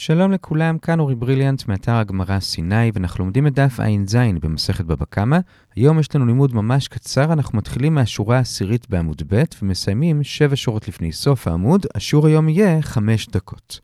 שלום לכולם, כאן אורי בריליאנט מאתר הגמרא סיני, ואנחנו לומדים את דף ע"ז במסכת בבא קמא. היום יש לנו לימוד ממש קצר, אנחנו מתחילים מהשורה העשירית בעמוד ב' ומסיימים שבע שורות לפני סוף העמוד. השיעור היום יהיה חמש דקות.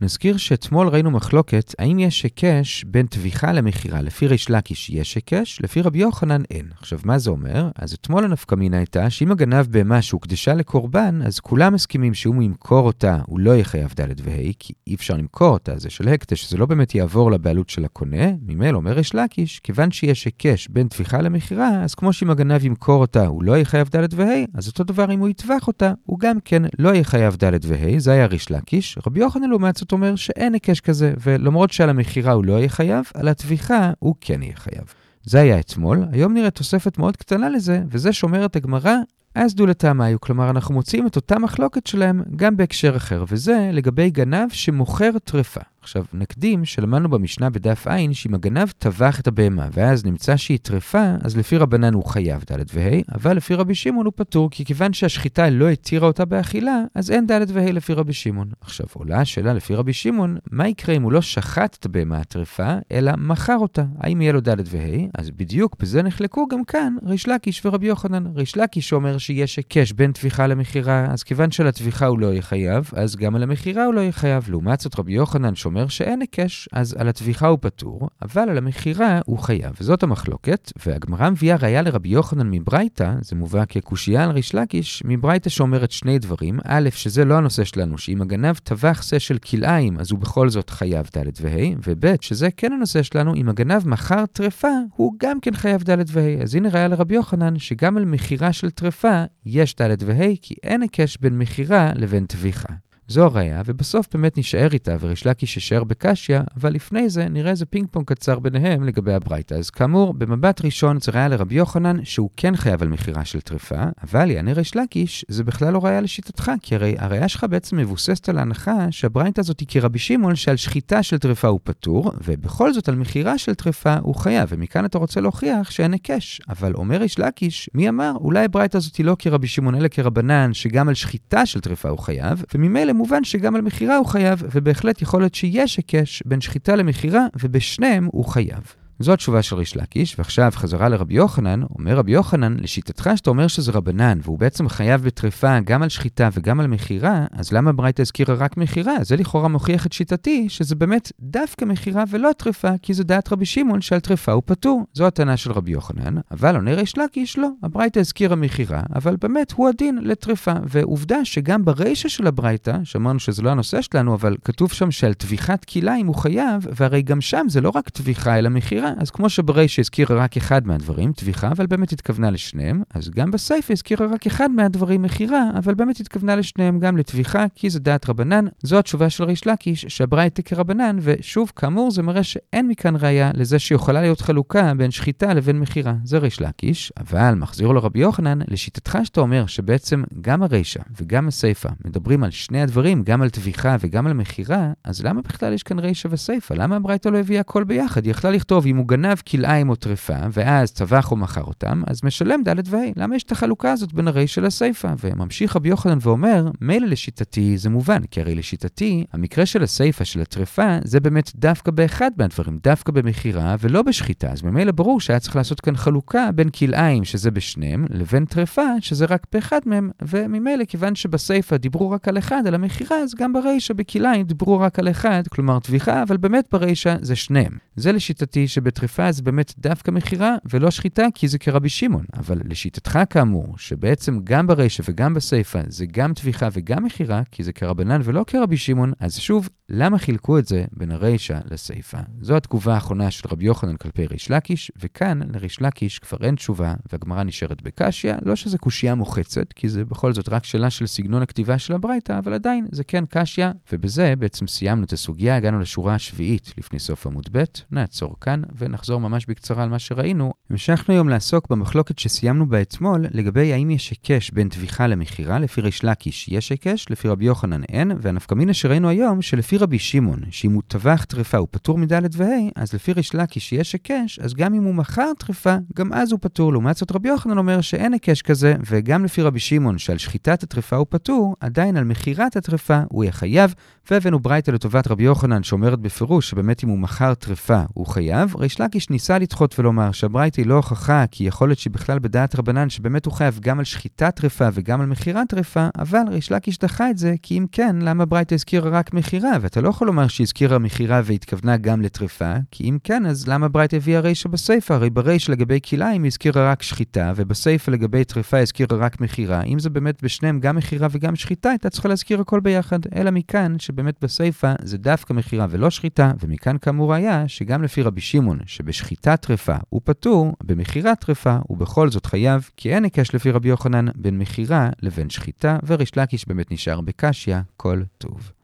נזכיר שאתמול ראינו מחלוקת האם יש היקש בין טביחה למכירה. לפי ריש לקיש יש היקש, לפי רבי יוחנן אין. עכשיו, מה זה אומר? אז אתמול הנפקמינה הייתה שאם הגנב בהמה שהוקדשה לקורבן, אז כולם מסכימים שאם הוא ימכור אותה, הוא לא יהיה חייב ד' וה', כי אי אפשר למכור אותה, זה של הקדש, זה לא באמת יעבור לבעלות של הקונה. ממילא אומר ריש לקיש, כיוון שיש היקש בין טביחה למכירה, אז כמו שאם הגנב ימכור אותה, הוא לא יהיה חייב ד' וה', אז אותו דבר אם הוא יטבח אותה, הוא גם כן לא יהיה חייב ד' וה', זה היה ריש לקיש. רבי יוחנן לעומת זאת אומר שאין היקש כזה, ולמרות שעל המכירה הוא לא יהיה חייב, על הטביחה הוא כן יהיה חייב. זה היה אתמול, היום נראה תוספת מאוד קטנה לזה, וזה שאומרת הגמרא, אז דו לטעמיו, כלומר אנחנו מוצאים את אותה מחלוקת שלהם גם בהקשר אחר, וזה לגבי גנב שמוכר טרפה. עכשיו, נקדים שלמדנו במשנה בדף ע' שאם הגנב טבח את הבהמה ואז נמצא שהיא טרפה, אז לפי רבנן הוא חייב ד' וה', אבל לפי רבי שמעון הוא פטור, כי כיוון שהשחיטה לא התירה אותה באכילה, אז אין ד' וה' לפי רבי שמעון. עכשיו, עולה השאלה לפי רבי שמעון, מה יקרה אם הוא לא שחט את הבהמה הטרפה, אלא מכר אותה? האם יהיה לו ד' וה'? אז בדיוק בזה נחלקו גם כאן ריש לקיש ורבי יוחנן. ריש לקיש אומר שיש היקש בין טביחה למכירה, אז כיוון שלטביחה הוא לא יהיה חייב, אז גם על המכירה הוא לא יהיה חייב. לעומת זאת רבי יוחנן שאומר שאין היקש, אז על הטביחה הוא פטור, אבל על המכירה הוא חייב. וזאת המחלוקת, והגמרא מביאה ראיה לרבי יוחנן מברייתא, זה מובא כקושייה על ריש לקיש, מברייתא שאומרת שני דברים. א', שזה לא הנושא שלנו, שאם הגנב טבח שא של כלאיים, אז הוא בכל זאת חייב ד' וה', וב', שזה כן הנושא שלנו, אם הגנב מכר טרפה, הוא גם כן חייב ד' וה'. אז הנה ראיה לרבי יוחנן, שגם על מכירה של טרפה יש ד' וה', כי אין היקש בין מכירה לבין טביחה. זו הראייה, ובסוף באמת נשאר איתה, וריש לקיש יישאר בקשיא, אבל לפני זה נראה איזה פינג פונג קצר ביניהם לגבי הברייתא. אז כאמור, במבט ראשון זה ראייה לרבי יוחנן, שהוא כן חייב על מכירה של טרפה, אבל יענה ריש לקיש, זה בכלל לא ראייה לשיטתך, כי הרי הראייה שלך בעצם מבוססת על ההנחה שהברייתא הזאת היא כרבי שמעון, שעל שחיטה של טרפה הוא פטור, ובכל זאת על מכירה של טרפה הוא חייב, ומכאן אתה רוצה להוכיח שאין היקש. אבל אומר ריש לקיש, מי אמר, אולי הברייתא הזאת היא לא כרבי שמעון, אלא כרבנן, שגם על שחיטה של טרפה הוא חייב, וממילא מובן שגם על מכירה הוא חייב, ובהחלט יכול להיות שיש היקש בין שחיטה למכירה, ובשניהם הוא חייב. זו התשובה של ריש לקיש, ועכשיו חזרה לרבי יוחנן, אומר רבי יוחנן, לשיטתך שאתה אומר שזה רבנן, והוא בעצם חייב בטרפה גם על שחיטה וגם על מכירה, אז למה ברייתא הזכירה רק מכירה? זה לכאורה מוכיח את שיטתי, שזה באמת דווקא מכירה ולא טרפה, כי זה דעת רבי שמעון שעל טרפה הוא פטור. זו הטענה של רבי יוחנן, אבל עונה ריש לקיש לא, הברייתא הזכירה מכירה, אבל באמת הוא הדין לטרפה. ועובדה שגם ברישא של הברייתא, שאמרנו שזה לא הנושא שלנו, אבל כתוב שם שעל טביחת כליים הוא חייב, והרי גם שם זה לא רק טביחה אלא מכירה. אז כמו שברישא הזכירה רק אחד מהדברים, טביחה, אבל באמת התכוונה לשניהם, אז גם בסייפה הזכירה רק אחד מהדברים, מכירה, אבל באמת התכוונה לשניהם גם לטביחה, כי זה דעת רבנן. זו התשובה של ריש לקיש, שהברייתא כרבנן, ושוב, כאמור, זה מראה שאין מכאן ראייה לזה שיכולה להיות חלוקה בין שחיטה לבין מכירה. זה ריש לקיש, אבל מחזיר לו רבי יוחנן, לשיטתך שאתה אומר שבעצם גם הרישא וגם הסייפה מדברים על שני הדברים, גם על טביחה וגם על מכירה, אז למה בכלל יש כאן רישא וסייפה? למה הברייתא לא הביאה הכל ביחד? היא יכלה לכתוב הוא גנב כלאיים או טרפה, ואז טבח או מכר אותם, אז משלם ד' וה'. למה יש את החלוקה הזאת בין הרישא לסיפא? וממשיך רבי יוחנן ואומר, מילא לשיטתי זה מובן, כי הרי לשיטתי, המקרה של הסיפא של הטרפה, זה באמת דווקא באחד מהדברים, דווקא במכירה ולא בשחיטה. אז ממילא ברור שהיה צריך לעשות כאן חלוקה בין כלאיים, שזה בשניהם, לבין טרפה, שזה רק באחד מהם, וממילא, כיוון שבסיפא דיברו רק על אחד, על המכירה, אז גם ברישא בכלאיים דיברו רק על אחד, כלומר טביחה, אבל באמת ברישא זה שניהם. זה לשיטתי שבטריפה זה באמת דווקא מכירה ולא שחיטה, כי זה כרבי שמעון. אבל לשיטתך כאמור, שבעצם גם ברישא וגם בסיפא זה גם טביחה וגם מכירה, כי זה כרבנן ולא כרבי שמעון, אז שוב, למה חילקו את זה בין הרישא לסיפא? זו התגובה האחרונה של רבי יוחנן כלפי ריש לקיש, וכאן לריש לקיש כבר אין תשובה, והגמרא נשארת בקשיא, לא שזה קושייה מוחצת, כי זה בכל זאת רק שאלה של סגנון הכתיבה של הברייתא, אבל עדיין זה כן קשיא, ובזה בעצם סיימנו את הסוגיה, הגענו לשורה השביעית לפני סוף עמוד ב', נעצור כאן, ונחזור ממש בקצרה על מה שראינו. המשכנו היום לעסוק במחלוקת שסיימנו בה אתמול, לגבי האם יש היקש בין טביחה למכירה, לפי ריש לקיש יש היקש, לפי רבי יוחנן אין, והנפקמינה שראינו היום, שלפי רבי שמעון, שאם הוא טבח טרפה הוא פטור מדלת וה', אז לפי ריש לקיש יש היקש, אז גם אם הוא מכר טרפה, גם אז הוא פטור. לעומת זאת רבי יוחנן אומר שאין היקש כזה, וגם לפי רבי שמעון, שעל שחיטת הטרפה הוא פטור, עדיין על מכירת הטרפה הוא יהיה חייב, והבאנו ברייתא לטובת רבי יוחנן שאומרת בפירוש שבאמת אם הוא מכר טרפה הוא חייב. ריש לקיש ניסה לדחות ולומר שהברייתא היא לא הוכחה כי יכול להיות שבכלל בדעת רבנן שבאמת הוא חייב גם על שחיטת טרפה וגם על מכירת טרפה, אבל ריש לקיש דחה את זה כי אם כן, למה ברייתא הזכירה רק מכירה? ואתה לא יכול לומר שהזכירה מכירה והתכוונה גם לטרפה, כי אם כן, אז למה ברייתא הביאה רישא בסיפא? הרי ברישא לגבי כלאיים היא הזכירה רק שחיטה, ובסיפא לגבי טרפה הזכירה רק מכירה. אם זה באמת בשניהם גם מכירה וגם שחיטה, הייתה צריכה להזכיר הכל ביחד. אלא מכאן, שבאמת בסיפא זה דווקא מכירה ולא שחיטה, ומכאן כאמור היה שגם לפי רבי שמעון, שבשחיטת טרפה הוא פטור, במכירת טרפה הוא בכל זאת חייב, כי אין היקש לפי רבי יוחנן בין מכירה לבין שחיטה, וריש לקיש באמת נשאר בקשיא, כל טוב.